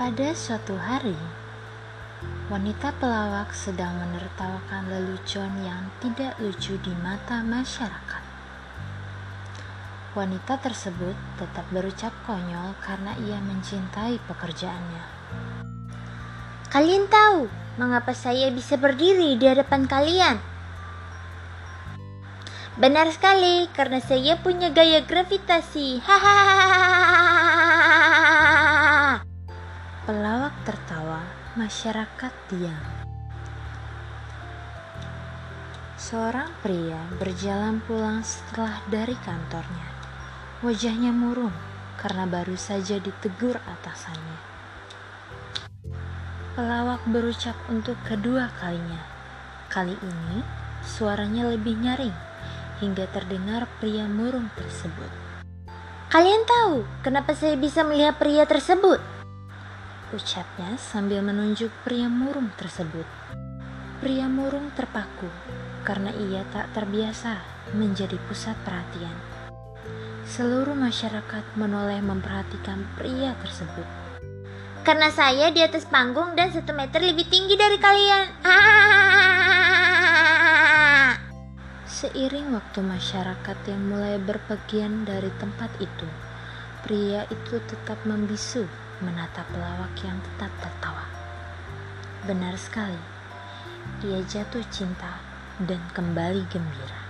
Pada suatu hari, wanita pelawak sedang menertawakan lelucon yang tidak lucu di mata masyarakat. Wanita tersebut tetap berucap konyol karena ia mencintai pekerjaannya. Kalian tahu mengapa saya bisa berdiri di hadapan kalian? Benar sekali, karena saya punya gaya gravitasi. Hahaha. Pelawak tertawa, masyarakat diam. Seorang pria berjalan pulang setelah dari kantornya. Wajahnya murung karena baru saja ditegur atasannya. Pelawak berucap untuk kedua kalinya. Kali ini suaranya lebih nyaring hingga terdengar pria murung tersebut. Kalian tahu kenapa saya bisa melihat pria tersebut? Ucapnya sambil menunjuk pria murung tersebut. Pria murung terpaku karena ia tak terbiasa menjadi pusat perhatian. Seluruh masyarakat menoleh memperhatikan pria tersebut. Karena saya di atas panggung dan satu meter lebih tinggi dari kalian. Ah! Seiring waktu masyarakat yang mulai berpergian dari tempat itu, pria itu tetap membisu menatap pelawak yang tetap tertawa. Benar sekali, ia jatuh cinta dan kembali gembira.